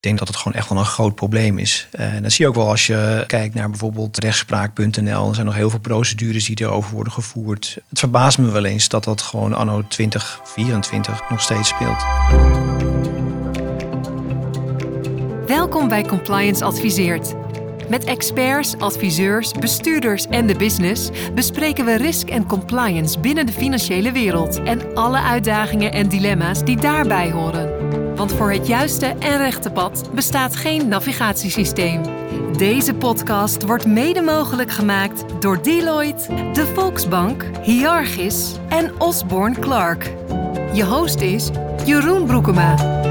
Ik denk dat het gewoon echt wel een groot probleem is. En dat zie je ook wel als je kijkt naar bijvoorbeeld rechtspraak.nl. Er zijn nog heel veel procedures die erover worden gevoerd. Het verbaast me wel eens dat dat gewoon anno 2024 nog steeds speelt. Welkom bij Compliance Adviseert. Met experts, adviseurs, bestuurders en de business bespreken we risk en compliance binnen de financiële wereld en alle uitdagingen en dilemma's die daarbij horen. Want voor het juiste en rechte pad bestaat geen navigatiesysteem. Deze podcast wordt mede mogelijk gemaakt door Deloitte, de Volksbank, Hiargis en Osborne Clark. Je host is Jeroen Broekema.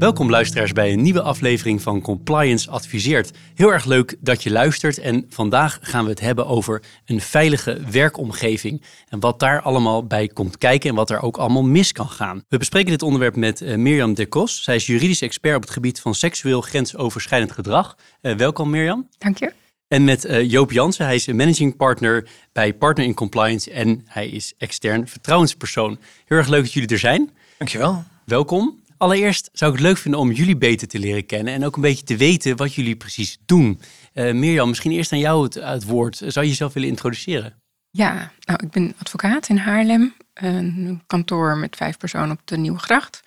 Welkom luisteraars bij een nieuwe aflevering van Compliance Adviseert. Heel erg leuk dat je luistert en vandaag gaan we het hebben over een veilige werkomgeving en wat daar allemaal bij komt kijken en wat er ook allemaal mis kan gaan. We bespreken dit onderwerp met uh, Mirjam Dekos. Zij is juridisch expert op het gebied van seksueel grensoverschrijdend gedrag. Uh, welkom Mirjam. Dank je. En met uh, Joop Jansen, hij is een managing partner bij Partner in Compliance en hij is extern vertrouwenspersoon. Heel erg leuk dat jullie er zijn. Dankjewel. Welkom. Allereerst zou ik het leuk vinden om jullie beter te leren kennen en ook een beetje te weten wat jullie precies doen. Uh, Mirjam, misschien eerst aan jou het, het, woord. Zou je jezelf willen introduceren? Ja, nou, ik ben advocaat in Haarlem. Een kantoor met vijf personen op de Nieuwe Gracht.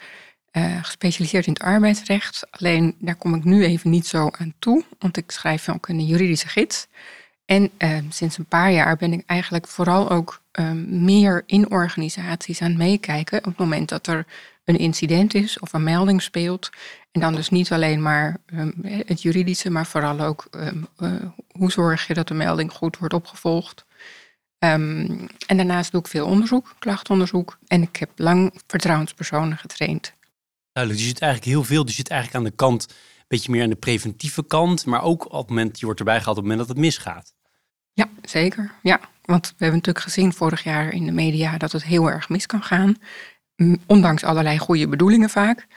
Gespecialiseerd in het arbeidsrecht. Alleen daar kom ik nu even niet zo aan toe, want ik schrijf ook een juridische gids. En sinds een paar jaar ben ik eigenlijk vooral ook meer in organisaties aan het meekijken. Op het moment dat er een incident is of een melding speelt. En dan dus niet alleen maar um, het juridische, maar vooral ook um, uh, hoe zorg je dat de melding goed wordt opgevolgd. Um, en daarnaast doe ik veel onderzoek, klachtonderzoek. En ik heb lang vertrouwenspersonen getraind. Duidelijk, dus je zit eigenlijk heel veel. Dus je zit eigenlijk aan de kant, een beetje meer aan de preventieve kant. Maar ook op het moment, je wordt erbij gehaald op het moment dat het misgaat. Ja, zeker. Ja, want we hebben natuurlijk gezien vorig jaar in de media dat het heel erg mis kan gaan ondanks allerlei goede bedoelingen vaak.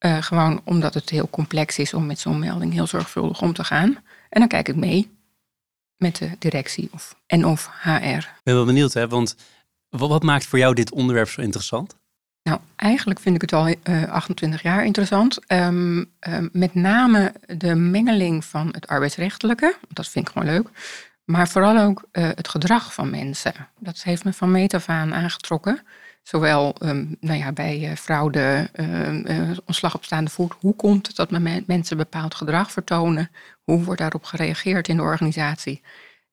Uh, gewoon omdat het heel complex is om met zo'n melding heel zorgvuldig om te gaan. En dan kijk ik mee met de directie of, en of HR. Ik ben wel benieuwd, hè? want wat maakt voor jou dit onderwerp zo interessant? Nou, eigenlijk vind ik het al uh, 28 jaar interessant. Um, um, met name de mengeling van het arbeidsrechtelijke, dat vind ik gewoon leuk. Maar vooral ook uh, het gedrag van mensen. Dat heeft me van meet af aan aangetrokken. Zowel um, nou ja, bij uh, fraude, uh, uh, ontslag op staande voet. Hoe komt het dat mensen bepaald gedrag vertonen? Hoe wordt daarop gereageerd in de organisatie?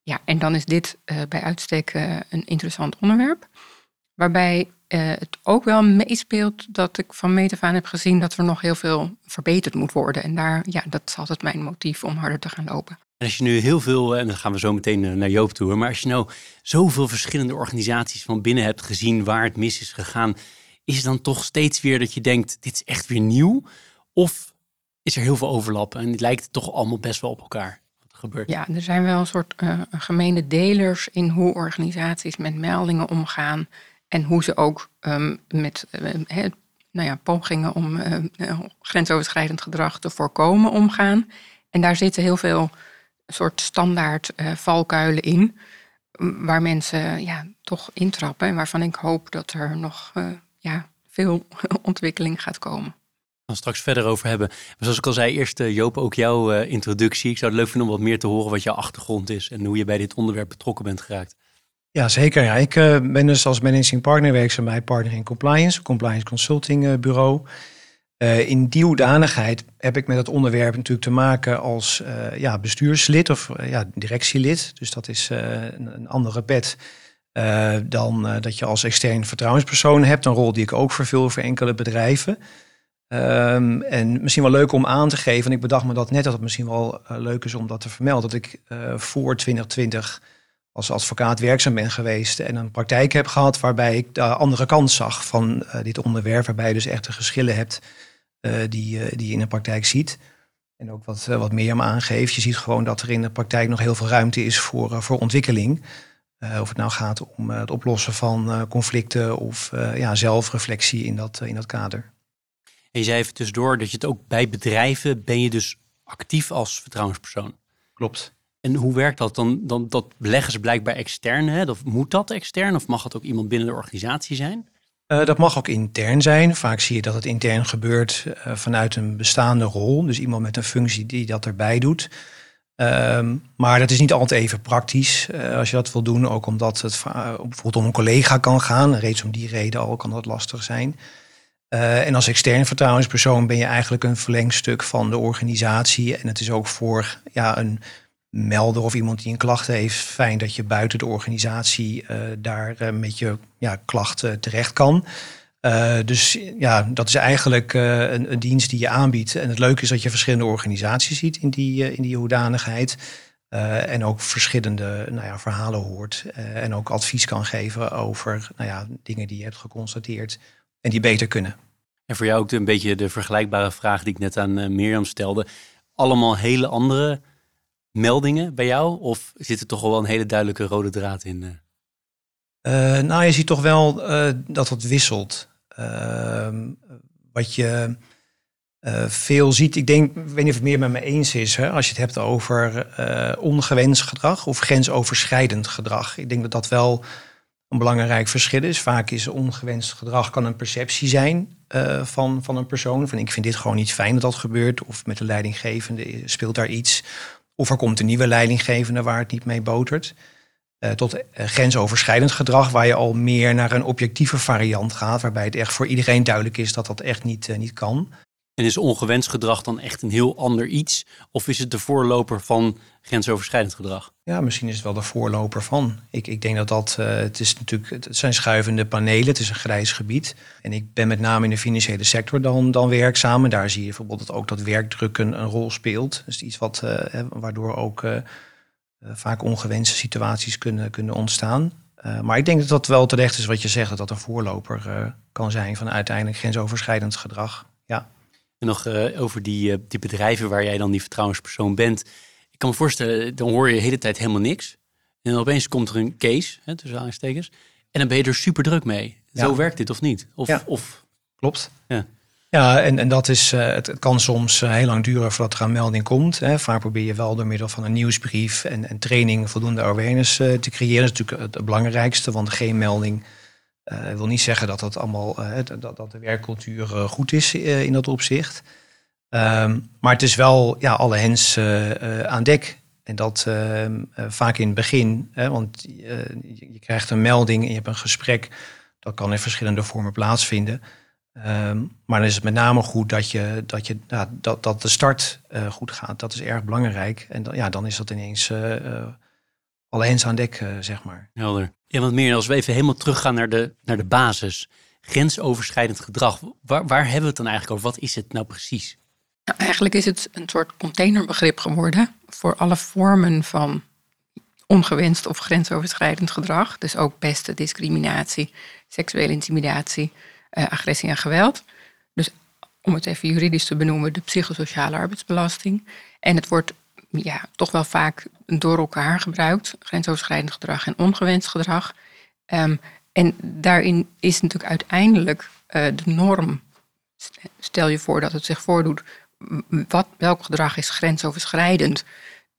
Ja, en dan is dit bij uitstek een interessant onderwerp. Waarbij het ook wel meespeelt dat ik van meet af aan heb gezien dat er nog heel veel verbeterd moet worden. En daar, ja, dat is altijd mijn motief om harder te gaan lopen. Als je nu heel veel, en dan gaan we zo meteen naar Joop toe, maar als je nou zoveel verschillende organisaties van binnen hebt gezien waar het mis is gegaan, is het dan toch steeds weer dat je denkt, dit is echt weer nieuw? Of is er heel veel overlap en het lijkt toch allemaal best wel op elkaar? Gebeurt? Ja, er zijn wel een soort uh, gemene delers in hoe organisaties met meldingen omgaan en hoe ze ook um, met uh, nou ja, pogingen om grensoverschrijdend gedrag te voorkomen omgaan. En daar zitten heel veel soort standaard uh, valkuilen in. Waar mensen ja, toch intrappen. En waarvan ik hoop dat er nog uh, ja, veel ontwikkeling gaat komen. We gaan straks verder over hebben. Maar zoals ik al zei, eerst uh, Joop, ook jouw introductie. Ik zou het leuk vinden om wat meer te horen wat jouw achtergrond is. En hoe je bij dit onderwerp betrokken bent geraakt. Ja, zeker. Ja. Ik ben dus als managing partner werkzaam bij Partner in Compliance. Compliance Consulting Bureau. Uh, in die hoedanigheid heb ik met het onderwerp natuurlijk te maken als uh, ja, bestuurslid of uh, ja, directielid. Dus dat is een, een, andere pet dan dat je als extern vertrouwenspersoon hebt. Een rol die ik ook vervul voor enkele bedrijven. Um, en misschien wel leuk om aan te geven, en ik bedacht me dat net dat het misschien wel leuk is om dat te vermelden, dat ik voor 2020 als advocaat werkzaam ben geweest en een praktijk heb gehad waarbij ik de andere kant zag van dit onderwerp, waarbij je dus echt de geschillen hebt die, uh, die je in de praktijk ziet. En ook wat, uh, wat Mirjam aangeeft, je ziet gewoon dat er in de praktijk nog heel veel ruimte is voor, voor ontwikkeling. of het nou gaat om het oplossen van conflicten of ja, zelfreflectie in dat, in dat kader. En je zei even tussendoor dat je het ook bij bedrijven ben je dus actief als vertrouwenspersoon. Klopt. En hoe werkt dat dan? dan dat beleggen ze blijkbaar extern. Hè? Of moet dat extern of mag het ook iemand binnen de organisatie zijn? Uh, dat mag ook intern zijn. Vaak zie je dat het intern gebeurt uh, vanuit een bestaande rol. Dus iemand met een functie die dat erbij doet. Um, maar dat is niet altijd even praktisch uh, als je dat wil doen. Ook omdat het bijvoorbeeld om een collega kan gaan. Reeds om die reden al kan dat lastig zijn. en als externe vertrouwenspersoon ben je eigenlijk een verlengstuk van de organisatie. En het is ook voor ja, een melder of iemand die een klacht heeft, fijn dat je buiten de organisatie uh, daar uh, met je ja, klachten terecht kan. Dus ja, dat is eigenlijk een, een, dienst die je aanbiedt. En het leuke is dat je verschillende organisaties ziet in die, in die hoedanigheid. en ook verschillende nou ja, verhalen hoort. en ook advies kan geven over nou ja, dingen die je hebt geconstateerd en die beter kunnen. En voor jou ook een beetje de vergelijkbare vraag die ik net aan Mirjam stelde. Allemaal hele andere meldingen bij jou? Of zit er toch wel een hele duidelijke rode draad in? Uh, nou, je ziet toch wel uh, dat het wisselt. Ehm, wat je veel ziet, ik denk, ik weet niet of het meer met me eens is, hè, als je het hebt over ongewenst gedrag of grensoverschrijdend gedrag. Ik denk dat dat wel een belangrijk verschil is. Vaak is ongewenst gedrag kan een perceptie zijn van, van een persoon. Van ik vind dit gewoon niet fijn dat dat gebeurt. Of met de leidinggevende speelt daar iets. Of er komt een nieuwe leidinggevende waar het niet mee botert. Uh, tot uh, grensoverschrijdend gedrag, waar je al meer naar een objectieve variant gaat, waarbij het echt voor iedereen duidelijk is dat dat echt niet, uh, niet kan. En is ongewenst gedrag dan echt een heel ander iets? Of is het de voorloper van grensoverschrijdend gedrag? Ja, misschien is het wel de voorloper van. Ik, ik denk dat dat, uh, het is natuurlijk, het zijn schuivende panelen, het is een grijs gebied. En ik ben met name in de financiële sector dan, dan werkzaam. En daar zie je bijvoorbeeld ook dat werkdruk een, rol speelt. Dus iets wat, uh, waardoor ook uh, vaak ongewenste situaties kunnen, kunnen ontstaan. maar ik denk dat dat wel terecht is wat je zegt, dat dat een voorloper kan zijn van uiteindelijk grensoverschrijdend gedrag. Ja. En nog uh, over die, uh, die bedrijven waar jij dan die vertrouwenspersoon bent. Ik kan me voorstellen, dan hoor je de hele tijd helemaal niks. En dan opeens komt er een case, hè, tussen aanstekers. En dan ben je er super druk mee. Ja. Zo werkt dit of niet? Of, ja. of... Klopt. Ja. Ja, en, en dat is, uh, het, het, kan soms heel lang duren voordat er een melding komt. Hè. Vaak probeer je wel door middel van een nieuwsbrief en, en training voldoende awareness te creëren. Dat is natuurlijk het belangrijkste, want geen melding uh, wil niet zeggen dat, dat, allemaal, uh, dat, dat de werkcultuur uh, goed is in dat opzicht. Um, maar het is wel ja, alle hens aan dek. En dat ehm, vaak in het begin, want je, je, krijgt een melding en je hebt een gesprek. Dat kan in verschillende vormen plaatsvinden. Um, maar dan is het met name goed dat, je, dat, je, dat, dat de start goed gaat. Dat is erg belangrijk. En dan, ja, dan is dat ineens alle hens aan dek, zeg maar. Helder. Ja, want meer als we even helemaal teruggaan naar de, naar de basis. Grensoverschrijdend gedrag. Waar, hebben we het dan eigenlijk over? Wat is het nou precies? Nou, eigenlijk is het een soort containerbegrip geworden voor alle vormen van ongewenst of grensoverschrijdend gedrag. Dus ook pesten, discriminatie, seksuele intimidatie, uh, agressie en geweld. Dus om het even juridisch te benoemen, de psychosociale arbeidsbelasting. En het wordt ja, toch wel vaak door elkaar gebruikt. Grensoverschrijdend gedrag en ongewenst gedrag. Um, en daarin is natuurlijk uiteindelijk uh, de norm. Stel je voor dat het zich voordoet. Wat, welk gedrag is grensoverschrijdend?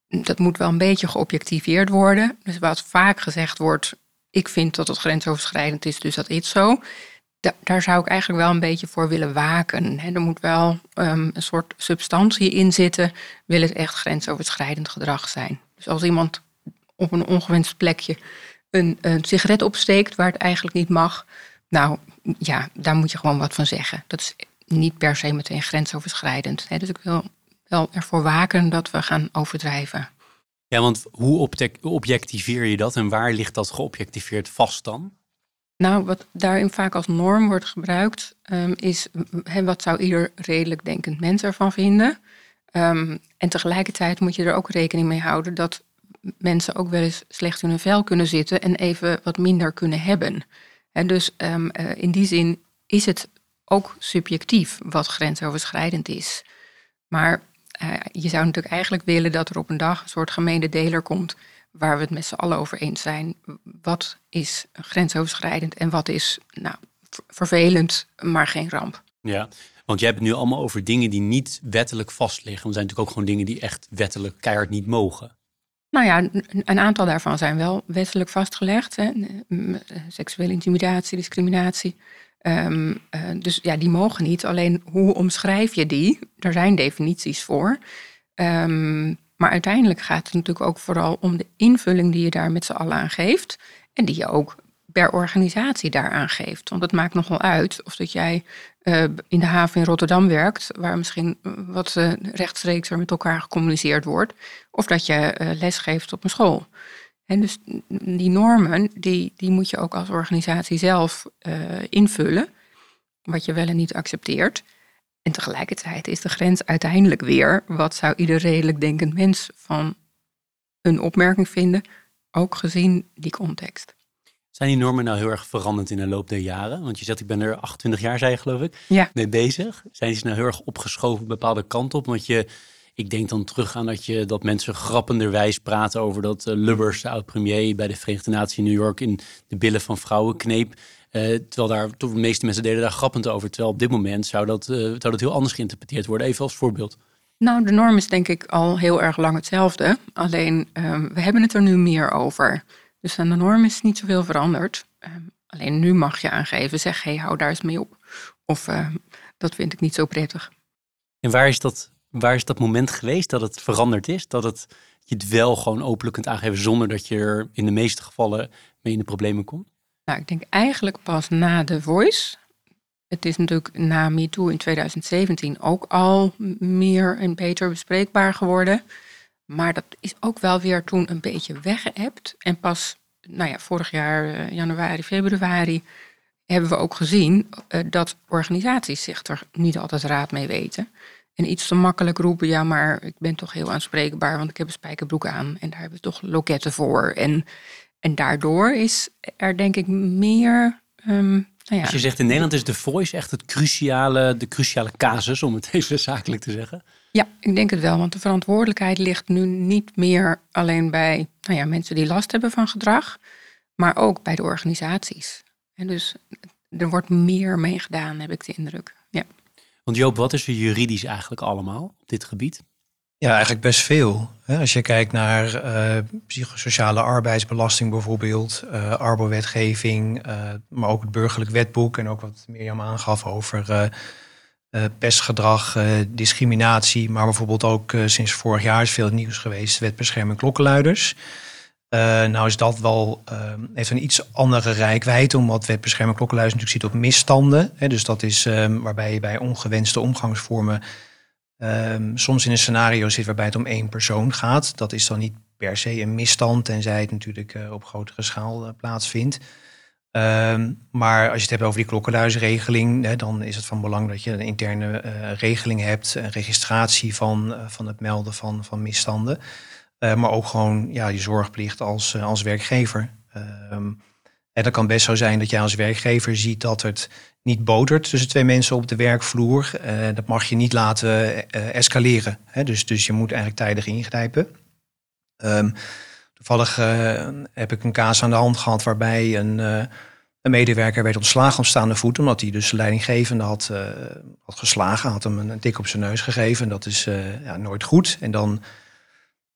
Dat moet wel een beetje geobjectiveerd worden. Dus wat vaak gezegd wordt, ik vind dat het grensoverschrijdend is, dus dat is zo daar zou ik eigenlijk wel een beetje voor willen waken. er moet wel um, een soort substantie in zitten, wil het echt grensoverschrijdend gedrag zijn. Dus als iemand op een ongewenst plekje een, een sigaret opsteekt waar het eigenlijk niet mag, nou ja, daar moet je gewoon wat van zeggen. Dat is niet per se meteen grensoverschrijdend. dus ik wil wel ervoor waken dat we gaan overdrijven. Ja, want hoe objectiveer je dat en waar ligt dat geobjectiveerd vast dan? Nou, wat daarin vaak als norm wordt gebruikt, um, is wat zou ieder redelijk denkend mens ervan vinden. Um, en tegelijkertijd moet je er ook rekening mee houden dat mensen ook wel eens slecht in hun vel kunnen zitten en even wat minder kunnen hebben. En dus um, uh, in die zin is het ook subjectief wat grensoverschrijdend is. Maar uh, je zou natuurlijk eigenlijk willen dat er op een dag een soort gemeende deler komt waar we het met z'n allen over eens zijn. Wat is grensoverschrijdend en wat is nou, vervelend, maar geen ramp. Ja, want jij hebt het nu allemaal over dingen die niet wettelijk vastliggen. Er zijn natuurlijk ook gewoon dingen die echt wettelijk keihard niet mogen. Nou ja, een aantal daarvan zijn wel wettelijk vastgelegd. Hè. Seksuele intimidatie, discriminatie. Ehm, eh, dus ja, die mogen niet. Alleen hoe omschrijf je die? Er zijn definities voor. Ehm, maar uiteindelijk gaat het natuurlijk ook vooral om de invulling die je daar met z'n allen aan geeft. En die je ook per organisatie daaraan geeft. Want het maakt nogal uit of dat jij uh, in de haven in Rotterdam werkt, waar misschien wat uh, rechtstreeks er met elkaar gecommuniceerd wordt, of dat je uh, les geeft op een school. En dus die normen, die, die moet je ook als organisatie zelf invullen, wat je wel en niet accepteert. En tegelijkertijd is de grens uiteindelijk weer, wat zou ieder redelijk denkend mens van een opmerking vinden, ook gezien die context. Zijn die normen nou heel erg veranderd in de loop der jaren? Want je zegt, ik ben er 28 jaar, zei je geloof ik, ja. mee bezig. Zijn ze nou heel erg opgeschoven een bepaalde kant op? Want je, ik denk dan terug aan dat, je, dat mensen grappenderwijs praten over dat uh, Lubbers, de oud-premier bij de Verenigde Naties in New York, in de billen van vrouwen kneep. Uh, terwijl daar, de meeste mensen deden daar grappend over. Terwijl op dit moment zou dat, uh, zou dat heel anders geïnterpreteerd worden. Even als voorbeeld. Nou, de norm is denk ik al heel erg lang hetzelfde. Alleen, ehm, we hebben het er nu meer over. Dus aan de norm is niet zoveel veranderd. Ehm, alleen nu mag je aangeven, zeg, hey, hou daar eens mee op. Of ehm, dat vind ik niet zo prettig. En waar is, dat, waar is dat moment geweest dat het veranderd is? Dat het, je het wel gewoon openlijk kunt aangeven zonder dat je er in de meeste gevallen mee in de problemen komt? Nou, ik denk eigenlijk pas na The Voice. Het is natuurlijk na MeToo in 2017 ook al meer en beter bespreekbaar geworden. Maar dat is ook wel weer toen een beetje weggeëpt. En pas, nou ja, vorig jaar, uh, januari, februari, hebben we ook gezien uh, dat organisaties zich er niet altijd raad mee weten. En iets te makkelijk roepen, ja, maar ik ben toch heel aanspreekbaar, want ik heb een spijkerbroek aan en daar hebben we toch loketten voor. En, en daardoor is er denk ik meer um, nou ja. Als je zegt in Nederland is de voice echt het cruciale, de cruciale casus, om het even zakelijk te zeggen. Ja, ik denk het wel, want de verantwoordelijkheid ligt nu niet meer alleen bij nou ja, mensen die last hebben van gedrag, maar ook bij de organisaties. En dus er wordt meer mee gedaan, heb ik de indruk. Ja. Want Joop, wat is er juridisch eigenlijk allemaal op dit gebied? Ja, eigenlijk best veel. Als je kijkt naar uh, psychosociale arbeidsbelasting bijvoorbeeld, uh, arbowetgeving, uh, maar ook het burgerlijk wetboek en ook wat Mirjam aangaf over pestgedrag, discriminatie, maar bijvoorbeeld ook sinds vorig jaar is veel nieuws geweest, wet bescherming klokkenluiders. nou is dat wel, heeft een iets andere rijkwijde, omdat wet bescherming klokkenluiders natuurlijk ziet op misstanden. Hè, dus dat is waarbij je bij ongewenste omgangsvormen Um, soms in een scenario zit waarbij het om één persoon gaat. Dat is dan niet per se een misstand, tenzij het natuurlijk uh, op grotere schaal uh, plaatsvindt. Um, maar als je het hebt over die klokkenluisregeling, hè, dan is het van belang dat je een interne uh, regeling hebt, een registratie van, van het melden van, van misstanden. maar ook gewoon ja, je zorgplicht als, als werkgever. En dat kan best zo zijn dat jij als werkgever ziet dat het niet botert tussen twee mensen op de werkvloer. Uh, dat mag je niet laten uh, escaleren. Hè? Dus, dus je moet eigenlijk tijdig ingrijpen. Um, toevallig uh, heb ik een kaas aan de hand gehad waarbij een, een medewerker werd ontslagen op staande voet. Omdat hij dus leidinggevende had, had geslagen, had hem een tik op zijn neus gegeven. Dat is ja, nooit goed. En dan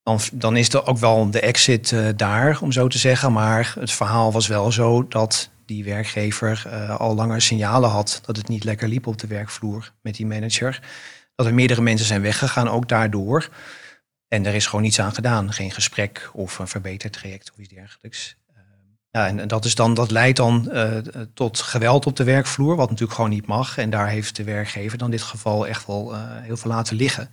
dan, dan is er ook wel de exit uh, daar, om zo te zeggen. Maar het verhaal was wel zo dat die werkgever uh, al langer signalen had dat het niet lekker liep op de werkvloer met die manager. Dat er meerdere mensen zijn weggegaan, ook daardoor. En er is gewoon niets aan gedaan. Geen gesprek of een verbeterd traject of iets dergelijks. Uh, ja, en, dat, is dan, dat leidt dan tot geweld op de werkvloer, wat natuurlijk gewoon niet mag. En daar heeft de werkgever dan in dit geval echt wel heel veel laten liggen.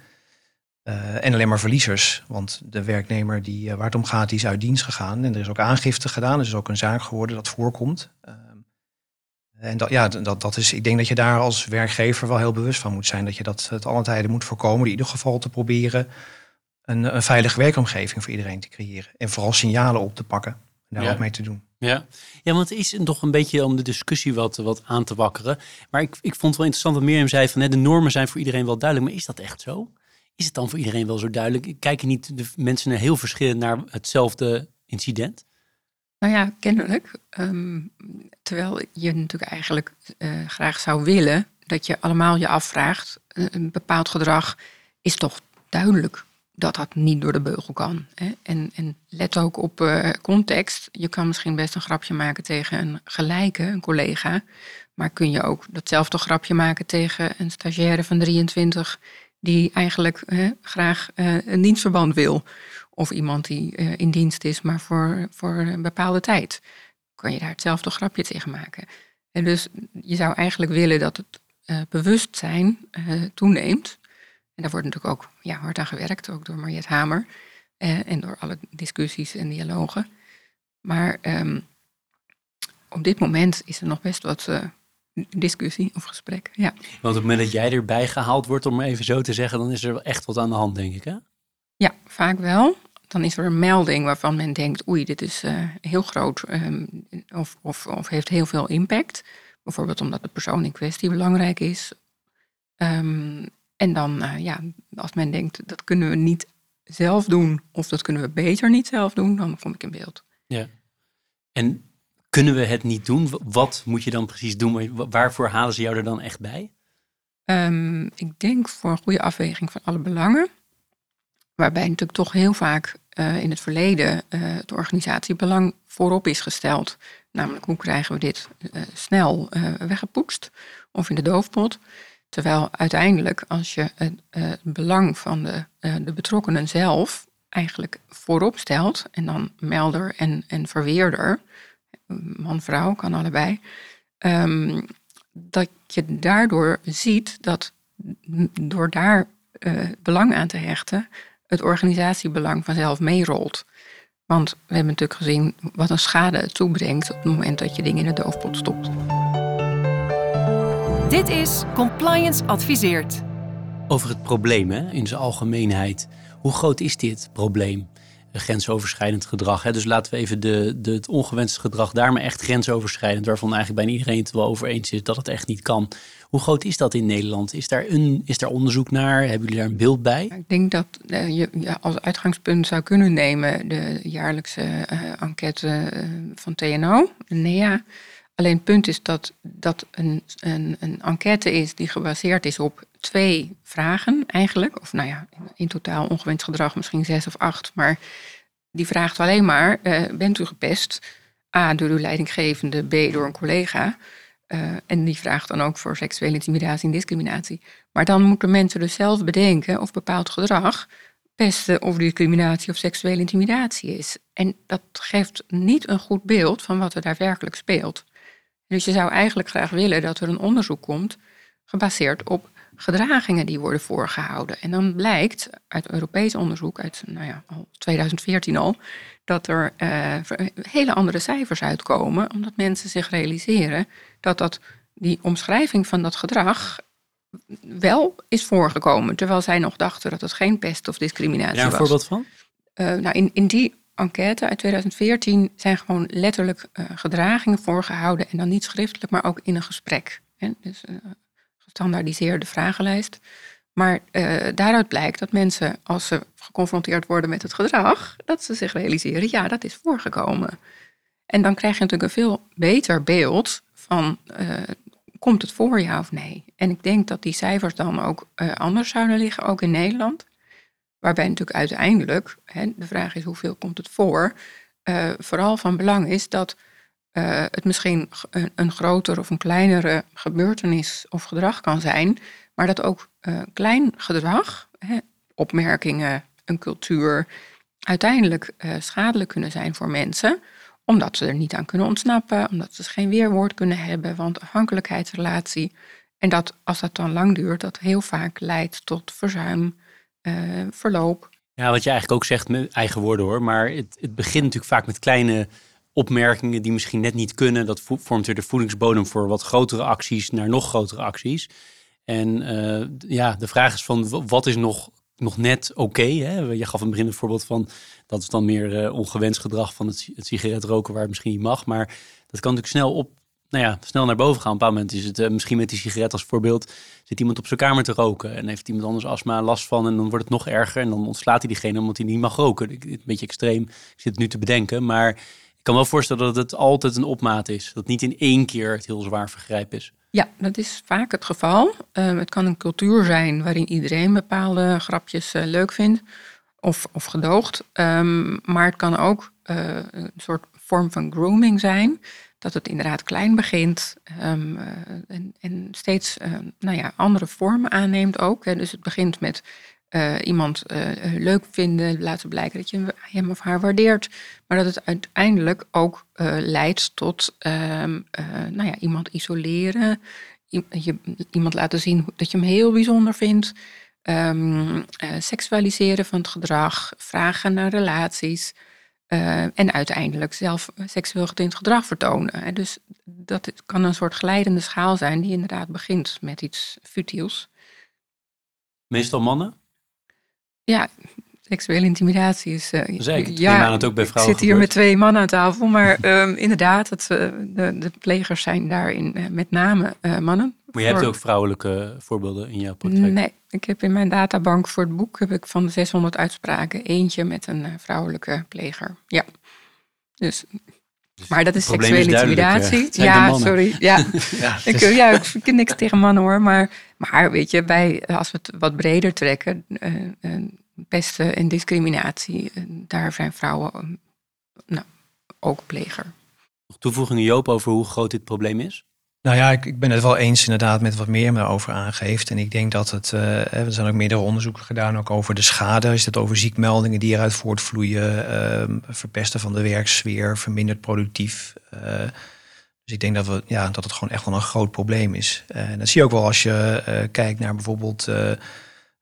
Uh, en alleen maar verliezers. Want de werknemer die, uh, waar het om gaat, die is uit dienst gegaan. En er is ook aangifte gedaan. Er is ook een zaak geworden dat voorkomt. Uh, en dat, ja, dat, dat is, ik denk dat je daar als werkgever wel heel bewust van moet zijn. Dat je dat het alle tijden moet voorkomen. In ieder geval te proberen een, een veilige werkomgeving voor iedereen te creëren. En vooral signalen op te pakken. En daar ja. ook mee te doen. Ja. ja, want het is toch een beetje om de discussie wat, wat aan te wakkeren. Maar ik, ik vond het wel interessant wat Mirjam zei van hè, de normen zijn voor iedereen wel duidelijk. Maar is dat echt zo? Is het dan voor iedereen wel zo duidelijk? Kijken niet de mensen heel verschillend naar hetzelfde incident? Nou ja, kennelijk. Um, terwijl je natuurlijk eigenlijk uh, graag zou willen dat je allemaal je afvraagt, een bepaald gedrag is toch duidelijk. dat dat niet door de beugel kan. Hè? En, en let ook op uh, context. Je kan misschien best een grapje maken tegen een gelijke, een collega. Maar kun je ook datzelfde grapje maken tegen een stagiaire van 23 die eigenlijk graag uh, een dienstverband wil. Of iemand die uh, in dienst is, maar voor, voor een bepaalde tijd. Kan je daar hetzelfde grapje tegen maken. En dus je zou eigenlijk willen dat het bewustzijn toeneemt. En daar wordt natuurlijk ook ja, hard aan gewerkt, ook door Mariette Hamer. Eh, en door alle discussies en dialogen. Maar um, op dit moment is er nog best wat discussie of gesprek. Ja. Want op het moment dat jij erbij gehaald wordt, om even zo te zeggen, dan is er echt wat aan de hand, denk ik. Hè? Ja, vaak wel. Dan is er een melding waarvan men denkt, oei, dit is uh, heel groot um, of, of, of, heeft heel veel impact. Bijvoorbeeld omdat de persoon in kwestie belangrijk is. Um, en dan, uh, ja, als men denkt dat kunnen we niet zelf doen, of dat kunnen we beter niet zelf doen, dan kom ik in beeld. Ja. En kunnen we het niet doen? Wat moet je dan precies doen? Waarvoor halen ze jou er dan echt bij? Um, ik denk voor een goede afweging van alle belangen. Waarbij natuurlijk toch heel vaak uh, in het verleden uh, het organisatiebelang voorop is gesteld. Namelijk hoe krijgen we dit uh, snel weggepoetst of in de doofpot. Terwijl uiteindelijk, als je het, belang van de, de betrokkenen zelf eigenlijk voorop stelt, en dan melder en, en verweerder, man-vrouw kan allebei, um, dat je daardoor ziet dat door daar uh, belang aan te hechten, het organisatiebelang vanzelf meerolt. Want we hebben natuurlijk gezien wat een schade het toebrengt op het moment dat je dingen in de doofpot stopt. Dit is Compliance Adviseert. Over het probleem hè, in zijn algemeenheid. Hoe groot is dit probleem? Grensoverschrijdend gedrag. Hè? Dus laten we even de, de, het ongewenste gedrag daar maar echt grensoverschrijdend, waarvan eigenlijk bijna iedereen het wel over eens is dat het echt niet kan. Hoe groot is dat in Nederland? Is daar, een, is daar onderzoek naar? Hebben jullie daar een beeld bij? Ik denk dat uh, je ja, als uitgangspunt zou kunnen nemen de jaarlijkse uh, enquête uh, van TNO, NEA. Alleen het punt is dat dat een, een, een enquête is die gebaseerd is op twee vragen eigenlijk. Of nou ja, in totaal ongewenst gedrag misschien zes of acht. Maar die vraagt alleen maar, uh, bent u gepest? A, door uw leidinggevende, B, door een collega. Uh, en die vraagt dan ook voor seksuele intimidatie en discriminatie. Maar dan moeten mensen dus zelf bedenken of bepaald gedrag pesten of discriminatie of seksuele intimidatie is. En dat geeft niet een goed beeld van wat er daadwerkelijk speelt. Dus je zou eigenlijk graag willen dat er een onderzoek komt gebaseerd op gedragingen die worden voorgehouden. En dan blijkt uit Europees onderzoek, uit nou ja, al 2014 al, dat er uh, hele andere cijfers uitkomen, omdat mensen zich realiseren dat, dat die omschrijving van dat gedrag wel is voorgekomen, terwijl zij nog dachten dat het geen pest of discriminatie was. Ja, een voorbeeld van? Uh, nou, in, in die enquête uit 2014 zijn gewoon letterlijk uh, gedragingen voorgehouden en dan niet schriftelijk, maar ook in een gesprek. Hè? Dus gestandaardiseerde vragenlijst. Maar uh, daaruit blijkt dat mensen, als ze geconfronteerd worden met het gedrag, dat ze zich realiseren, ja, dat is voorgekomen. En dan krijg je natuurlijk een veel beter beeld van, komt het voor ja of nee? En ik denk dat die cijfers dan ook anders zouden liggen, ook in Nederland. Waarbij natuurlijk uiteindelijk, hè, de vraag is hoeveel komt het voor, vooral van belang is dat uh, het misschien een, groter of een kleinere gebeurtenis of gedrag kan zijn, maar dat ook uh, klein gedrag, hè, opmerkingen, een cultuur, uiteindelijk schadelijk kunnen zijn voor mensen, omdat ze er niet aan kunnen ontsnappen, omdat ze geen weerwoord kunnen hebben, want afhankelijkheidsrelatie. En dat als dat dan lang duurt, dat heel vaak leidt tot verzuim, verloop. Ja, wat je eigenlijk ook zegt, met eigen woorden hoor, maar het, het begint natuurlijk vaak met kleine opmerkingen die misschien net niet kunnen. Dat vormt weer de voedingsbodem voor wat grotere acties naar nog grotere acties. En uh, ja, de vraag is van wat is nog, nog net oké? Okay, je gaf in het begin het voorbeeld van dat is dan meer uh, ongewenst gedrag van het, het sigaretroken waar het misschien niet mag. Maar dat kan natuurlijk snel op, nou ja, snel naar boven gaan. Op een bepaald moment is het uh, misschien met die sigaret als voorbeeld. Zit iemand op zijn kamer te roken en heeft iemand anders astma last van. En dan wordt het nog erger. En dan ontslaat hij diegene omdat hij niet mag roken. Een beetje extreem. Ik zit het nu te bedenken. Maar kan wel voorstellen dat het altijd een opmaat is. Dat niet in één keer het heel zwaar vergrijp is. Ja, dat is vaak het geval. Uh, het kan een cultuur zijn waarin iedereen bepaalde grapjes uh, leuk vindt. of, of gedoogd. Ehm, maar het kan ook een soort vorm van grooming zijn. Dat het inderdaad klein begint ehm, en, en, steeds nou ja, andere vormen aanneemt ook. Hè. Dus het begint met uh, iemand uh, leuk vinden, laten blijken dat je hem of haar waardeert, maar dat het uiteindelijk ook uh, leidt tot um, nou ja, iemand isoleren, iemand laten zien dat je hem heel bijzonder vindt, um, seksualiseren van het gedrag, vragen naar relaties en uiteindelijk zelf seksueel getint gedrag vertonen. Dus dat kan een soort glijdende schaal zijn die inderdaad begint met iets futiels. Meestal mannen? Ja, seksuele intimidatie is. Uh, Zeker. Ja, het ook bij vrouwen. Ik zit hier met twee mannen aan tafel, maar um, inderdaad, het, uh, de, de, plegers zijn daarin uh, met name mannen. Maar je hebt ook vrouwelijke voorbeelden in jouw praktijk? Nee, ik heb in mijn databank voor het boek heb ik van de 600 uitspraken eentje met een vrouwelijke pleger. Ja. Dus dus maar dat is seksuele intimidatie. ja, sorry. Ja. ja, ik, ja, ik vind niks tegen mannen hoor. Maar, maar weet je, bij, als we het wat breder trekken, uh, pesten en discriminatie, daar zijn vrouwen nou, ook pleger. Nog toevoegingen Joop over hoe groot dit probleem is? Nou ja, ik, ik, ben het wel eens inderdaad met wat meer me over aangeeft. En ik denk dat het, uh, er zijn ook meerdere onderzoeken gedaan ook over de schade. Is het over ziekmeldingen die eruit voortvloeien, uh, verpesten van de werksfeer, verminderd productief. Uh, dus ik denk dat, we, ja, dat het gewoon echt wel een groot probleem is. en dat zie je ook wel als je kijkt naar bijvoorbeeld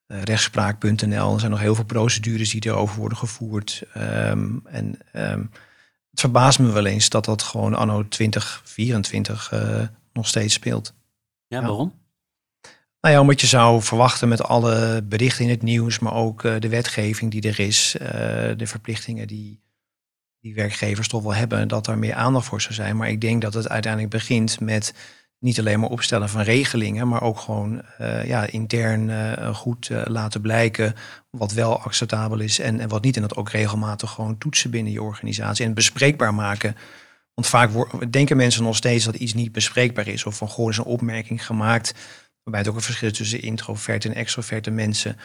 rechtspraak.nl. Er zijn nog heel veel procedures die erover worden gevoerd. Um, en um, het verbaast me wel eens dat dat gewoon anno 2024 nog steeds speelt. Ja, waarom? Nou ja, omdat je zou verwachten met alle berichten in het nieuws, maar ook uh, de wetgeving die er is, uh, de verplichtingen die, die werkgevers toch wel hebben, dat er meer aandacht voor zou zijn. Maar ik denk dat het uiteindelijk begint met niet alleen maar opstellen van regelingen, maar ook gewoon uh, ja, intern goed laten blijken wat wel acceptabel is en, en wat niet. En dat ook regelmatig gewoon toetsen binnen je organisatie en bespreekbaar maken want vaak denken mensen nog steeds dat iets niet bespreekbaar is. Of van gewoon is een opmerking gemaakt. Waarbij het ook een verschil is tussen introverte en extroverte mensen.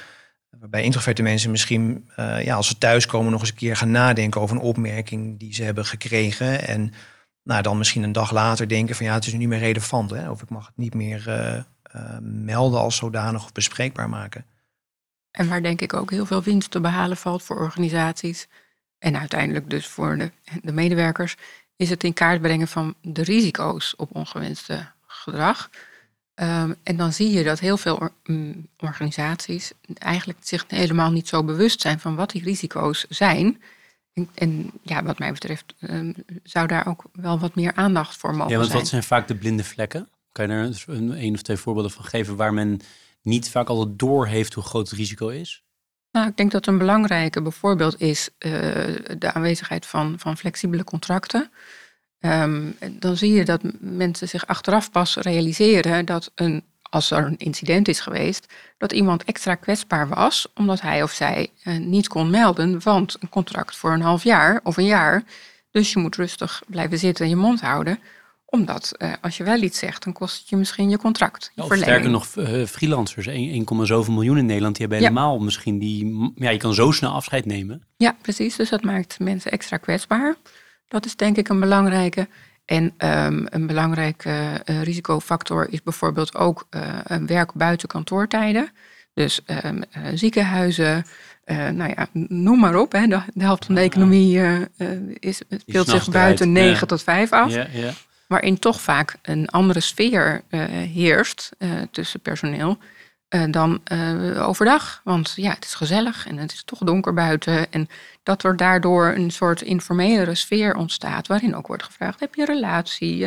Waarbij introverte mensen misschien, uh, ja, als ze thuiskomen, nog eens een keer gaan nadenken over een opmerking die ze hebben gekregen. En nou, dan misschien een dag later denken van ja, het is nu niet meer relevant. Hè? Of ik mag het niet meer uh, uh, melden als zodanig of bespreekbaar maken. En waar denk ik ook heel veel winst te behalen valt voor organisaties. En uiteindelijk dus voor de, de medewerkers is het in kaart brengen van de risico's op ongewenste gedrag. Um, en dan zie je dat heel veel mm, organisaties eigenlijk zich helemaal niet zo bewust zijn van wat die risico's zijn. En, en ja, wat mij betreft um, zou daar ook wel wat meer aandacht voor mogen zijn. Ja, want wat zijn vaak de blinde vlekken? Kan je er een, een of twee voorbeelden van geven waar men niet vaak altijd door heeft hoe groot het risico is? Nou, ik denk dat een belangrijke bijvoorbeeld is uh, de aanwezigheid van, van flexibele contracten. Um, dan zie je dat mensen zich achteraf pas realiseren dat een, als er een incident is geweest, dat iemand extra kwetsbaar was, omdat hij of zij uh, niet kon melden, want een contract voor een half jaar of een jaar. Dus je moet rustig blijven zitten en je mond houden omdat uh, als je wel iets zegt, dan kost het je misschien je contract. Je sterker nog, uh, freelancers, 1,7 miljoen in Nederland, die hebben helemaal misschien die. Ja, je kan zo snel afscheid nemen. Ja, precies. Dus dat maakt mensen extra kwetsbaar. Dat is denk ik een belangrijke. En um, een belangrijke uh, risicofactor is bijvoorbeeld ook werk buiten kantoortijden. Dus um, ziekenhuizen, nou ja, noem maar op. Hè. De, de helft van de economie is, speelt zich buiten 9 ja. tot 5 af. Ja, ja waarin toch vaak een andere sfeer uh, heerst uh, tussen personeel uh, dan overdag. Want ja, het is gezellig en het is toch donker buiten. En dat er daardoor een soort informelere sfeer ontstaat, waarin ook wordt gevraagd: heb je een relatie?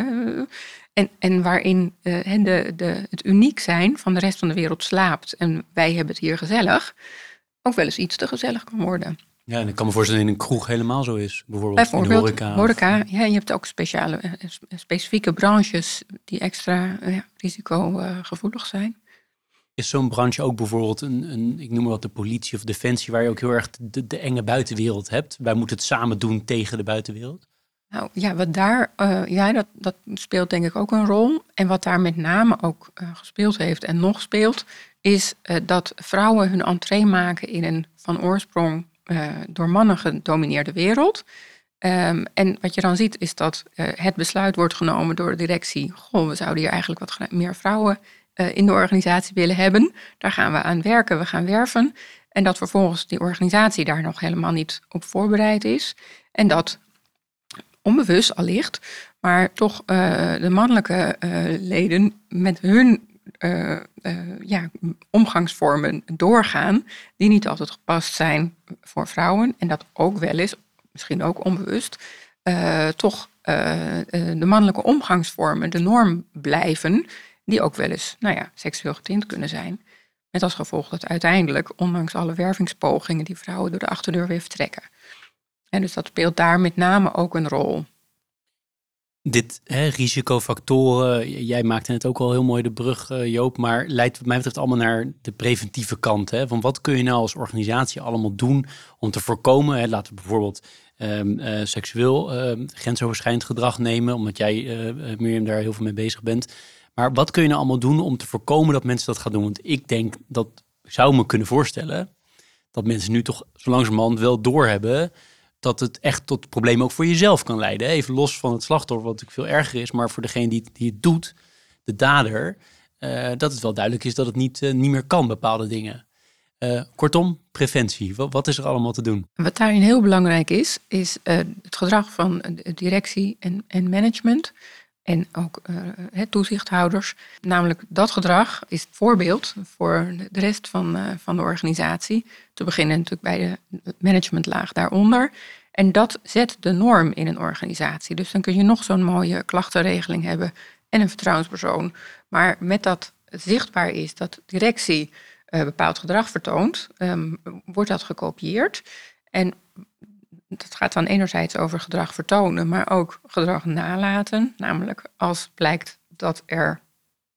en, en waarin de, de, het uniek zijn van de rest van de wereld slaapt en wij hebben het hier gezellig, ook wel eens iets te gezellig kan worden. Ja, en ik kan me voorstellen dat in een kroeg helemaal zo is. Bijvoorbeeld, bijvoorbeeld horeca. horeca ja, je hebt ook speciale, eh, specifieke branches die extra ja, risicogevoelig zijn. Is zo'n branche ook bijvoorbeeld een, een, ik noem maar wat de politie of defensie, waar je ook heel erg de, de enge buitenwereld hebt? Wij moeten het samen doen tegen de buitenwereld? Nou ja, wat daar, uh, ja, dat, dat speelt denk ik ook een rol. En wat daar met name ook uh, gespeeld heeft en nog speelt, is uh, dat vrouwen hun entree maken in een van oorsprong door mannen gedomineerde wereld. Ehm, en wat je dan ziet is dat het besluit wordt genomen door de directie. Goh, we zouden hier eigenlijk wat meer vrouwen in de organisatie willen hebben. Daar gaan we aan werken, we gaan werven. En dat vervolgens die organisatie daar nog helemaal niet op voorbereid is. En dat onbewust allicht, maar toch de mannelijke leden met hun uh, ja, omgangsvormen doorgaan, die niet altijd gepast zijn voor vrouwen. En dat ook wel eens, misschien ook onbewust, toch de mannelijke omgangsvormen de norm blijven, die ook wel eens nou ja, seksueel getint kunnen zijn. Met als gevolg dat uiteindelijk, ondanks alle wervingspogingen, die vrouwen door de achterdeur weer vertrekken. En dus dat speelt daar met name ook een rol. Dit hè, risicofactoren, jij maakte het ook al heel mooi de brug, uh, Joop, maar leidt wat mij betreft allemaal naar de preventieve kant. Hè? Van wat kun je nou als organisatie allemaal doen om te voorkomen, hè, laten we bijvoorbeeld um, uh, seksueel uh, grensoverschrijdend gedrag nemen, omdat jij, uh, Mirjam, daar heel veel mee bezig bent. Maar wat kun je nou allemaal doen om te voorkomen dat mensen dat gaan doen? Want ik denk dat, ik zou me kunnen voorstellen, dat mensen nu toch zo langzamerhand wel doorhebben dat het echt tot problemen ook voor jezelf kan leiden. Even los van het slachtoffer, wat natuurlijk veel erger is, maar voor degene die, het doet, de dader, uh, dat het wel duidelijk is dat het niet, uh, niet meer kan, bepaalde dingen. Uh, kortom, preventie. Wat, is er allemaal te doen? Wat daarin heel belangrijk is, is het gedrag van directie en, en management en ook uh, toezichthouders. Namelijk dat gedrag is het voorbeeld voor de rest van, uh, van de organisatie. Te beginnen natuurlijk bij de managementlaag daaronder. En dat zet de norm in een organisatie. Dus dan kun je nog zo'n mooie klachtenregeling hebben en een vertrouwenspersoon. Maar met dat zichtbaar is dat directie uh, bepaald gedrag vertoont, um, wordt dat gekopieerd. En dat gaat dan enerzijds over gedrag vertonen, maar ook gedrag nalaten. Namelijk als blijkt dat er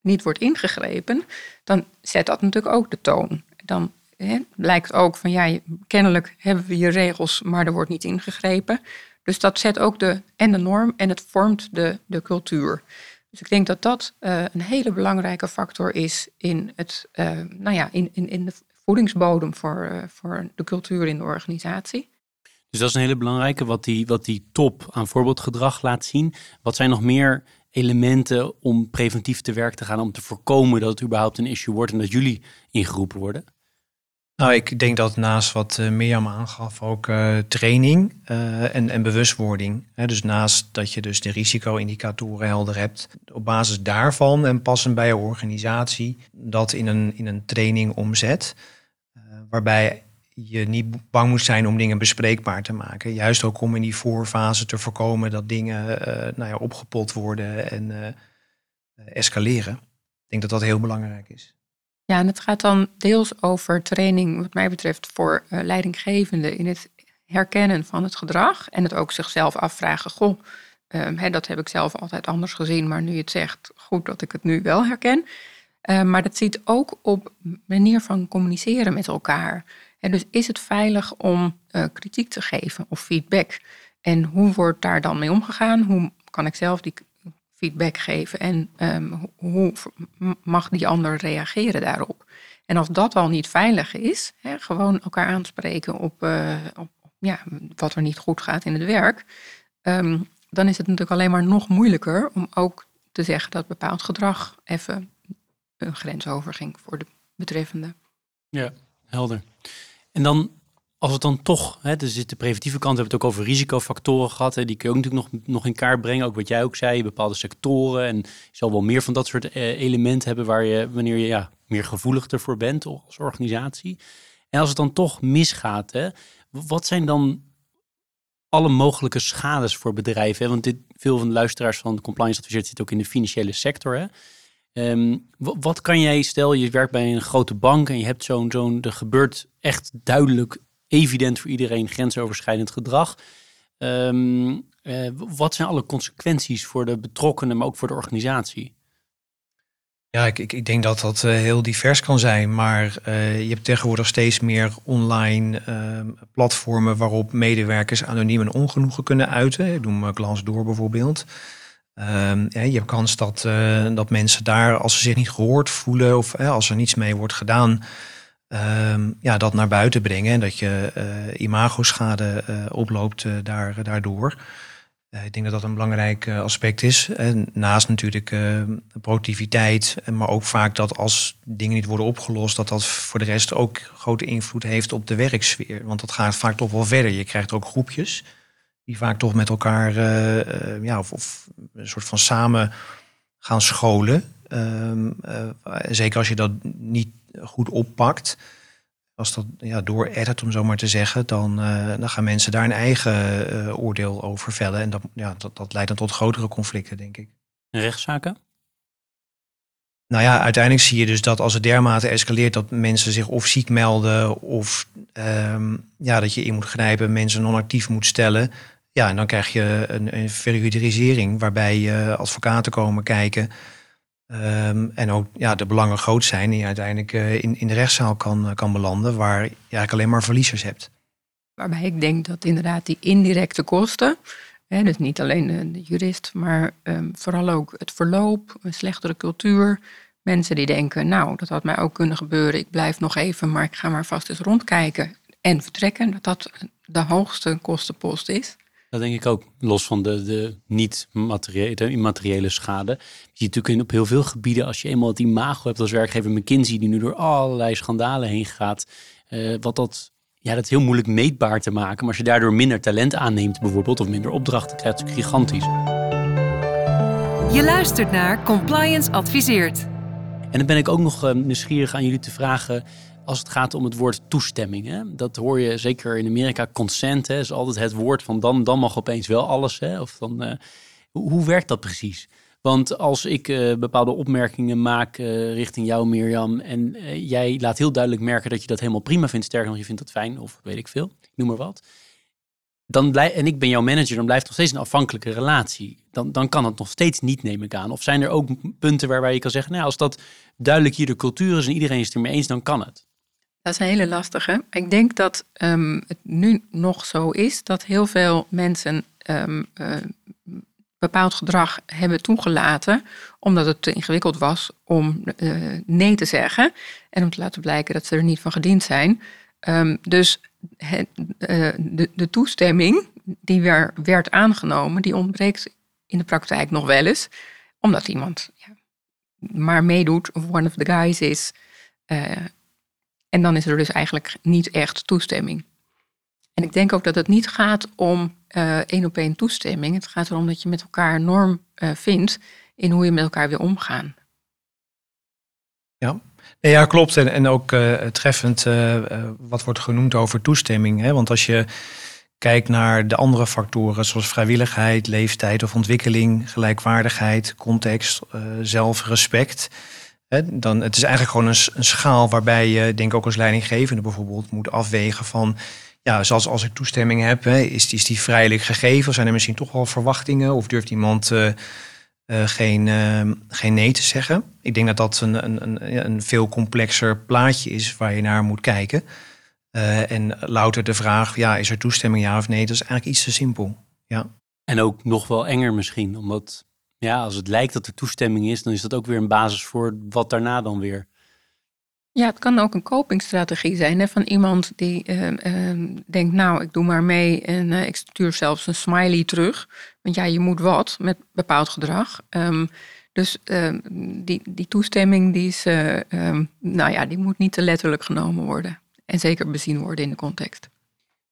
niet wordt ingegrepen, dan zet dat natuurlijk ook de toon. Dan hè, blijkt ook van ja, kennelijk hebben we hier regels, maar er wordt niet ingegrepen. Dus dat zet ook de, en de norm en het vormt de, de cultuur. Dus ik denk dat dat uh, een hele belangrijke factor is in, het, uh, nou ja, in, in, in de voedingsbodem voor, uh, voor de cultuur in de organisatie. Dus dat is een hele belangrijke, wat die, wat die top aan voorbeeldgedrag laat zien. Wat zijn nog meer elementen om preventief te werk te gaan om te voorkomen dat het überhaupt een issue wordt en dat jullie ingeroepen worden? Nou, ik denk dat naast wat uh, Mirjam aangaf, ook uh, training uh, en, en bewustwording. Hè, dus naast dat je dus de risico-indicatoren helder hebt, op basis daarvan en passend bij je organisatie, dat in een, in een training omzet. waarbij je niet bang moet zijn om dingen bespreekbaar te maken. Juist ook om in die voorfase te voorkomen dat dingen uh, nou ja, opgepot worden en uh, escaleren. Ik denk dat dat heel belangrijk is. Ja, en het gaat dan deels over training, wat mij betreft, voor uh, leidinggevenden in het herkennen van het gedrag en het ook zichzelf afvragen. Goh, um, hè, dat heb ik zelf altijd anders gezien, maar nu je het zegt, goed dat ik het nu wel herken. Uh, maar dat ziet ook op manier van communiceren met elkaar. En dus is het veilig om uh, kritiek te geven of feedback? En hoe wordt daar dan mee omgegaan? Hoe kan ik zelf die feedback geven? En um, hoe mag die ander reageren daarop? En als dat al niet veilig is, hè, gewoon elkaar aanspreken op, uh, op, ja, wat er niet goed gaat in het werk, um, dan is het natuurlijk alleen maar nog moeilijker om ook te zeggen dat bepaald gedrag even een grens overging voor de betreffende. Ja, helder. En dan, als het dan toch, hè, dus de preventieve kant, we hebben het ook over risicofactoren gehad. Hè, die kun je ook natuurlijk nog, nog in kaart brengen. Ook wat jij ook zei, bepaalde sectoren. En je zal wel meer van dat soort eh, elementen hebben waar je, wanneer je ja, meer gevoelig ervoor bent als organisatie. En als het dan toch misgaat, hè, wat zijn dan alle mogelijke schades voor bedrijven? Hè? Want dit, veel van de luisteraars van Compliance Adviseert zitten ook in de financiële sector. Hè? Um, wat kan jij, stel je werkt bij een grote bank en je hebt zo'n, zo'n, er gebeurt echt duidelijk, evident voor iedereen grensoverschrijdend gedrag. Um, uh, wat zijn alle consequenties voor de betrokkenen, maar ook voor de organisatie? Ja, ik, ik, ik denk dat dat uh, heel divers kan zijn, maar uh, je hebt tegenwoordig steeds meer online platformen waarop medewerkers anoniem een ongenoegen kunnen uiten. Ik noem Glansdoor bijvoorbeeld. Ja, je hebt kans dat, dat mensen daar, als ze zich niet gehoord voelen of als er niets mee wordt gedaan, ehm, ja, dat naar buiten brengen. En dat je uh, imagoschade oploopt daar, daardoor. ik denk dat dat een belangrijk aspect is. En naast natuurlijk productiviteit, maar ook vaak dat als dingen niet worden opgelost, dat dat voor de rest ook grote invloed heeft op de werksfeer. Want dat gaat vaak toch wel verder. Je krijgt ook groepjes die vaak toch met elkaar, ja, of, een soort van samen gaan scholen. Ehm, eh, zeker als je dat niet goed oppakt. Als dat ja, door edit, om zo maar te zeggen, dan, uh, dan gaan mensen daar een eigen uh, oordeel over vellen. En dat, ja, dat, dat leidt dan tot grotere conflicten, denk ik. rechtszaken? Nou ja, uiteindelijk zie je dus dat als het dermate escaleert, dat mensen zich of ziek melden of um, ja, dat je in moet grijpen, mensen non-actief moet stellen. Ja, en dan krijg je een, een waarbij uh, advocaten komen kijken. Um, en ook ja, de belangen groot zijn en je uiteindelijk uh, in, in de rechtszaal kan, uh, kan belanden, waar je eigenlijk alleen maar verliezers hebt. Waarbij ik denk dat inderdaad die indirecte kosten, hè, dus niet alleen de, jurist, maar um, vooral ook het verloop, een slechtere cultuur. Mensen die denken, nou, dat had mij ook kunnen gebeuren, ik blijf nog even, maar ik ga maar vast eens rondkijken en vertrekken, dat dat de hoogste kostenpost is. Dat denk ik ook, los van de, de niet-materiële, immateriële schade. Je ziet natuurlijk op heel veel gebieden, als je eenmaal het imago hebt als werkgever McKinsey, die nu door allerlei schandalen heen gaat, uh, wat dat, ja, dat is heel moeilijk meetbaar te maken. Maar als je daardoor minder talent aanneemt bijvoorbeeld, of minder opdrachten krijgt, is het gigantisch. Je luistert naar Compliance Adviseert. En dan ben ik ook nog uh, nieuwsgierig aan jullie te vragen als het gaat om het woord toestemming. Hè? Dat hoor je zeker in Amerika. Consent hè, is altijd het woord van dan, dan mag opeens wel alles. Hè? Of dan, uh, hoe, hoe, werkt dat precies? Want als ik uh, bepaalde opmerkingen maak uh, richting jou, Mirjam, en jij laat heel duidelijk merken dat je dat helemaal prima vindt, sterker nog, je vindt dat fijn, of weet ik veel, ik noem maar wat. Dan blij, en ik ben jouw manager, dan blijft nog steeds een afhankelijke relatie. Dan, dan kan het nog steeds niet, neem ik aan. Of zijn er ook punten waarbij je kan zeggen, nou, als dat duidelijk hier de cultuur is en iedereen is het er mee eens, dan kan het. Dat is een hele lastige. Ik denk dat um, het nu nog zo is dat heel veel mensen um, uh, bepaald gedrag hebben toegelaten, omdat het te ingewikkeld was om uh, nee te zeggen en om te laten blijken dat ze er niet van gediend zijn. Um, dus uh, de, de, toestemming die weer werd aangenomen, die ontbreekt in de praktijk nog wel eens, omdat iemand ja, maar meedoet of one of the guys is. En dan is er dus eigenlijk niet echt toestemming. En ik denk ook dat het niet gaat om uh, één op één toestemming. Het gaat erom dat je met elkaar een norm uh, vindt in hoe je met elkaar wil omgaan. Ja, ja klopt. En, en ook uh, treffend wat wordt genoemd over toestemming. Hè? Want als je kijkt naar de andere factoren zoals vrijwilligheid, leeftijd of ontwikkeling, gelijkwaardigheid, context, zelfrespect dan, het is eigenlijk gewoon een, schaal waarbij je, denk ik ook als leidinggevende bijvoorbeeld, moet afwegen van, ja, zoals als ik toestemming heb, is, is die vrijelijk gegeven? Zijn er misschien toch wel verwachtingen? Of durft iemand uh, uh, geen, uh, geen nee te zeggen? Ik denk dat dat een, een, een, veel complexer plaatje is waar je naar moet kijken. en louter de vraag, ja, is er toestemming ja of nee? Dat is eigenlijk iets te simpel. Ja. En ook nog wel enger misschien, omdat ja, als het lijkt dat er toestemming is, dan is dat ook weer een basis voor wat daarna dan weer. Ja, het kan ook een copingstrategie zijn hè, van iemand die uh, uh, denkt, nou, ik doe maar mee en uh, ik stuur zelfs een smiley terug. Want ja, je moet wat met bepaald gedrag. Um, dus ehm, die, die toestemming, die, is, eh, ehm, nou ja, die moet niet te letterlijk genomen worden. En zeker bezien worden in de context.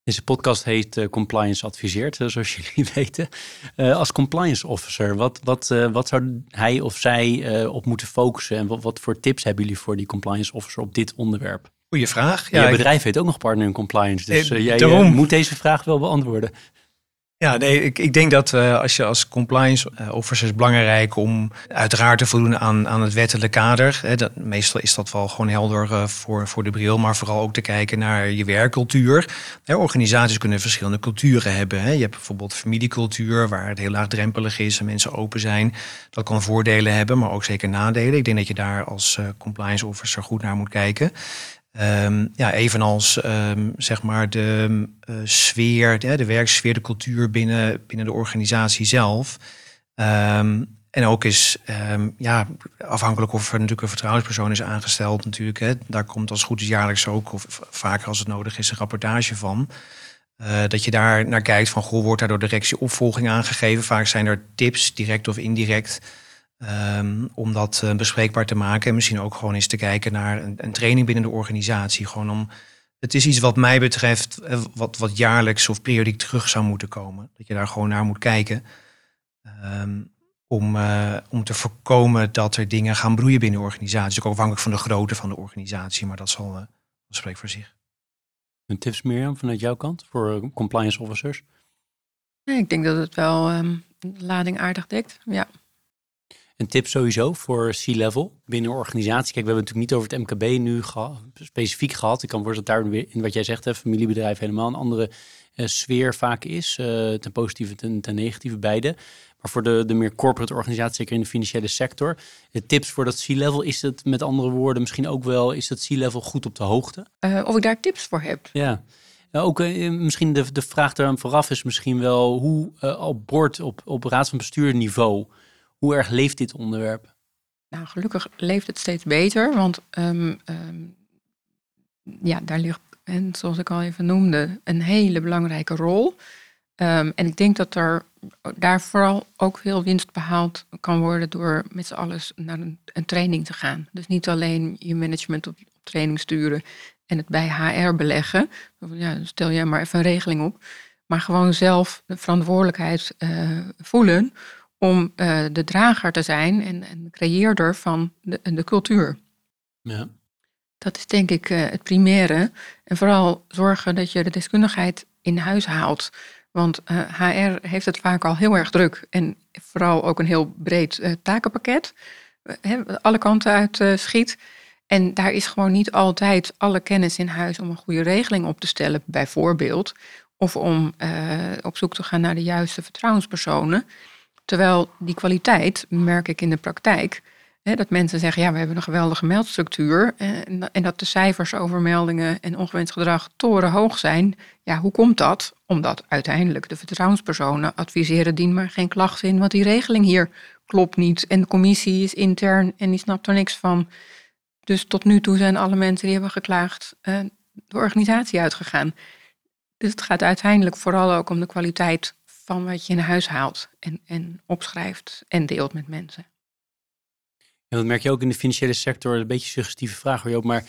Deze podcast heet uh, Compliance Adviseert, uh, zoals jullie weten. Uh, als compliance officer, wat, wat, wat zou hij of zij op moeten focussen? En wat, wat, voor tips hebben jullie voor die compliance officer op dit onderwerp? Goeie vraag. Ja, je bedrijf heet ook nog partner in compliance, dus jij moet deze vraag wel beantwoorden. Ja, nee, ik, ik denk dat uh, als je als compliance uh, officer is belangrijk om uiteraard te voldoen aan, aan het wettelijk kader. Hè, dat, meestal is dat wel gewoon helder uh, voor, voor de bril, maar vooral ook te kijken naar je werkcultuur. Hè, organisaties kunnen verschillende culturen hebben. Hè. Je hebt bijvoorbeeld familiecultuur, waar het heel laagdrempelig is en mensen open zijn. Dat kan voordelen hebben, maar ook zeker nadelen. Ik denk dat je daar als compliance officer goed naar moet kijken. Um, ja, evenals um, zeg maar de uh, sfeer, de, de werksfeer, de cultuur binnen, binnen de organisatie zelf. Um, en ook is, ehm, ja, afhankelijk of er natuurlijk een vertrouwenspersoon is aangesteld natuurlijk. Hè, daar komt als goed is jaarlijks ook, of vaker als het nodig is, een rapportage van. Uh, dat je daar naar kijkt van, goh, wordt daar door directie opvolging aangegeven? Vaak zijn er tips, direct of indirect, um, om dat uh, bespreekbaar te maken. En misschien ook gewoon eens te kijken naar een, een, training binnen de organisatie. Gewoon om, het is iets wat mij betreft, eh, wat, wat jaarlijks of periodiek terug zou moeten komen. Dat je daar gewoon naar moet kijken. Um, om, uh, om te voorkomen dat er dingen gaan broeien binnen de organisatie. Ook afhankelijk van de grootte van de organisatie, maar dat zal uh, spreekt voor zich. Een tips Mirjam vanuit jouw kant voor compliance officers? Ja, ik denk dat het wel um, de lading aardig dekt, ja. Een tip sowieso voor C-level binnen een organisatie. Kijk, we hebben het natuurlijk niet over het MKB nu geha specifiek gehad. Ik kan voorstellen dat daar weer in wat jij zegt, hè, familiebedrijf helemaal een andere uh, sfeer vaak is. Uh, ten positieve, ten, ten negatieve beide. Maar voor de, de meer corporate organisatie, zeker in de financiële sector, de tips voor dat C-level, is het met andere woorden misschien ook wel, is dat C-level goed op de hoogte? Uh, of ik daar tips voor heb? Ja. ook misschien de, de vraag daar vooraf is misschien wel hoe op boord, op, op raad van bestuurniveau, hoe erg leeft dit onderwerp? Nou, gelukkig leeft het steeds beter, want um, um, ja, daar ligt, en zoals ik al even noemde, een hele belangrijke rol. Um, en ik denk dat er daar vooral ook veel winst behaald kan worden door met z'n allen naar een, training te gaan. Dus niet alleen je management op, training sturen en het bij HR beleggen. Ja, stel jij maar even een regeling op. Maar gewoon zelf de verantwoordelijkheid uh, voelen om uh, de drager te zijn en, en creëerder van de, de cultuur. Ja. Dat is denk ik uh, het primaire. En vooral zorgen dat je de deskundigheid in huis haalt. Want uh, HR heeft het vaak al heel erg druk en vooral ook een heel breed takenpakket. Alle kanten uit schiet. En daar is gewoon niet altijd alle kennis in huis om een goede regeling op te stellen, bijvoorbeeld. Of om op zoek te gaan naar de juiste vertrouwenspersonen. Terwijl die kwaliteit, merk ik in de praktijk, hè, dat mensen zeggen, ja, we hebben een geweldige meldstructuur. En, en dat de cijfers over meldingen en ongewenst gedrag torenhoog zijn. Ja, hoe komt dat? Omdat uiteindelijk de vertrouwenspersonen adviseren, dien maar geen klacht in, want die regeling hier klopt niet. En de commissie is intern en die snapt er niks van. Dus tot nu toe zijn alle mensen die hebben geklaagd uh, de organisatie uitgegaan. Dus het gaat uiteindelijk vooral ook om de kwaliteit van wat je in huis haalt en, en opschrijft en deelt met mensen. En dat merk je ook in de financiële sector, een beetje suggestieve vraag hoor maar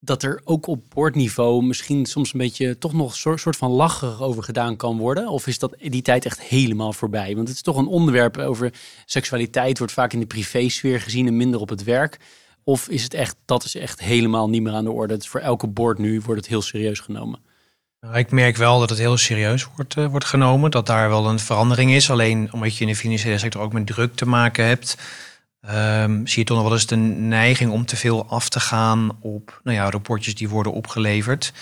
dat er ook op boordniveau misschien soms een beetje toch nog een soort van lacherig over gedaan kan worden? Of is dat die tijd echt helemaal voorbij? Want het is toch een onderwerp over seksualiteit, wordt vaak in de privésfeer gezien en minder op het werk. Of is het echt, dat is echt helemaal niet meer aan de orde? Het voor elke boord nu wordt het heel serieus genomen. Nou, ik merk wel dat het heel serieus wordt, uh, wordt genomen. Dat daar wel een verandering is. Alleen omdat je in de financiële sector ook met druk te maken hebt Um, zie je toch nog wel eens de neiging om te veel af te gaan op nou ja, rapportjes die worden opgeleverd.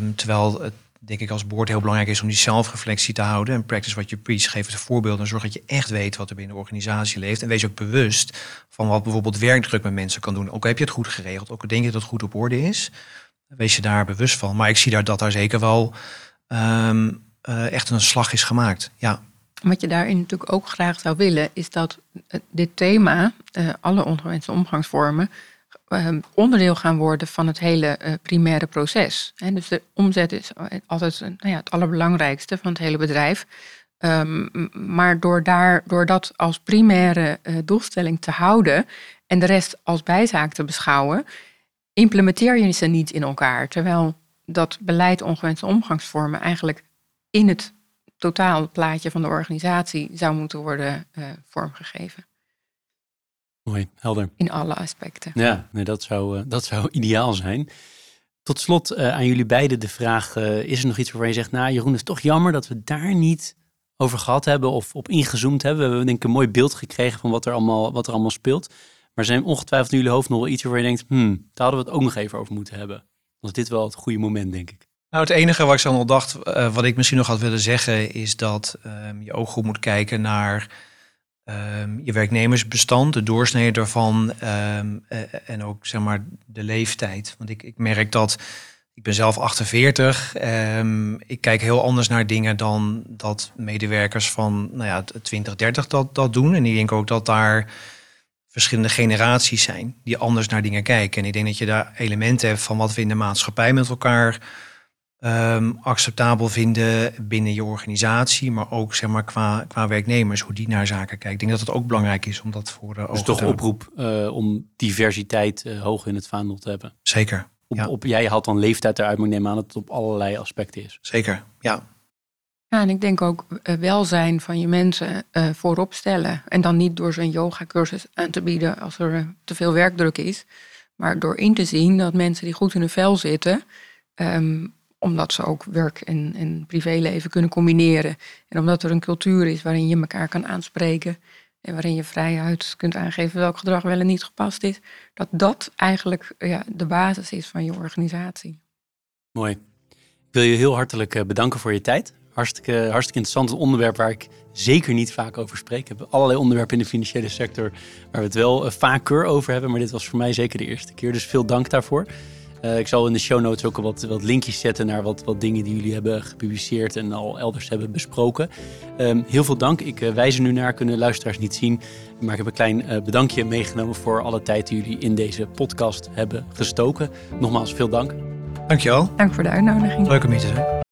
Um, terwijl het denk ik als boord heel belangrijk is om die zelfreflectie te houden. En practice what you preach. Geef het voorbeeld en zorg dat je echt weet wat er binnen de organisatie leeft. En wees ook bewust van wat bijvoorbeeld werkdruk met mensen kan doen. Ook heb je het goed geregeld, ook denk je dat het goed op orde is. Wees je daar bewust van. Maar ik zie daar dat daar zeker wel um, uh, echt een slag is gemaakt. Ja. Wat je daarin natuurlijk ook graag zou willen, is dat dit thema, uh, alle ongewenste omgangsvormen, uh, onderdeel gaan worden van het hele primaire proces. En dus de omzet is altijd nou ja, het allerbelangrijkste van het hele bedrijf. Um, maar door, daar, door dat als primaire doelstelling te houden en de rest als bijzaak te beschouwen, implementeer je ze niet in elkaar. Terwijl dat beleid ongewenste omgangsvormen eigenlijk in het totaalplaatje van de organisatie zou moeten worden uh, vormgegeven. Mooi, helder. In alle aspecten. Ja, nee, dat, zou, uh, dat zou ideaal zijn. Tot slot uh, aan jullie beiden de vraag: is er nog iets waarvan je zegt, nou Jeroen, het is toch jammer dat we daar niet over gehad hebben of op ingezoomd hebben? We hebben denk ik een mooi beeld gekregen van wat er allemaal, wat er allemaal speelt. Maar zijn ongetwijfeld in jullie hoofd nog wel iets waar je denkt, hmm, daar hadden we het ook nog even over moeten hebben. Dan dit wel het goede moment, denk ik. Nou, het enige wat ik zo nog dacht, uh, wat ik misschien nog had willen zeggen, is dat um, je ook goed moet kijken naar um, je werknemersbestand, de doorsnede daarvan um, uh, en ook zeg maar de leeftijd. Want ik, ik merk dat Ik ben zelf 48. Ehm, ik kijk heel anders naar dingen dan dat medewerkers van nou ja, 20, 30 dat, dat doen. En ik denk ook dat daar verschillende generaties zijn die anders naar dingen kijken. En ik denk dat je daar elementen hebt van wat we in de maatschappij met elkaar ehm, acceptabel vinden binnen je organisatie, maar ook zeg maar, qua, qua werknemers, hoe die naar zaken kijken. Ik denk dat het ook belangrijk is om dat voor de Dus toch oproep uh, om diversiteit uh, hoog in het vaandel te hebben. Zeker. Op, ja. op, jij haalt dan leeftijd eruit, maar ik neem aan dat het op allerlei aspecten is. Zeker, ja. Ja, en ik denk ook uh, welzijn van je mensen uh, voorop stellen. En dan niet door zo'n yoga-cursus aan te bieden als er uh, te veel werkdruk is. Maar door in te zien dat mensen die goed in hun vel zitten, um, omdat ze ook werk en, en privéleven kunnen combineren. En omdat er een cultuur is waarin je elkaar kan aanspreken. En waarin je vrijuit kunt aangeven welk gedrag wel en niet gepast is. Dat dat eigenlijk ja, de basis is van je organisatie. Mooi. Ik wil je heel hartelijk bedanken voor je tijd. Hartstikke, hartstikke interessant onderwerp waar ik zeker niet vaak over spreek. Ik heb allerlei onderwerpen in de financiële sector waar we het wel uh, vaker over hebben. Maar dit was voor mij zeker de eerste keer. Dus veel dank daarvoor. Uh, ik zal in de show notes ook wat, wat linkjes zetten naar wat, wat dingen die jullie hebben gepubliceerd en al elders hebben besproken. Um, heel veel dank. Ik uh, wijs er nu naar, kunnen luisteraars niet zien. Maar ik heb een klein bedankje meegenomen voor alle tijd die jullie in deze podcast hebben gestoken. Nogmaals, veel dank. Dankjewel. Dank voor de uitnodiging. Leuk om hier te zijn.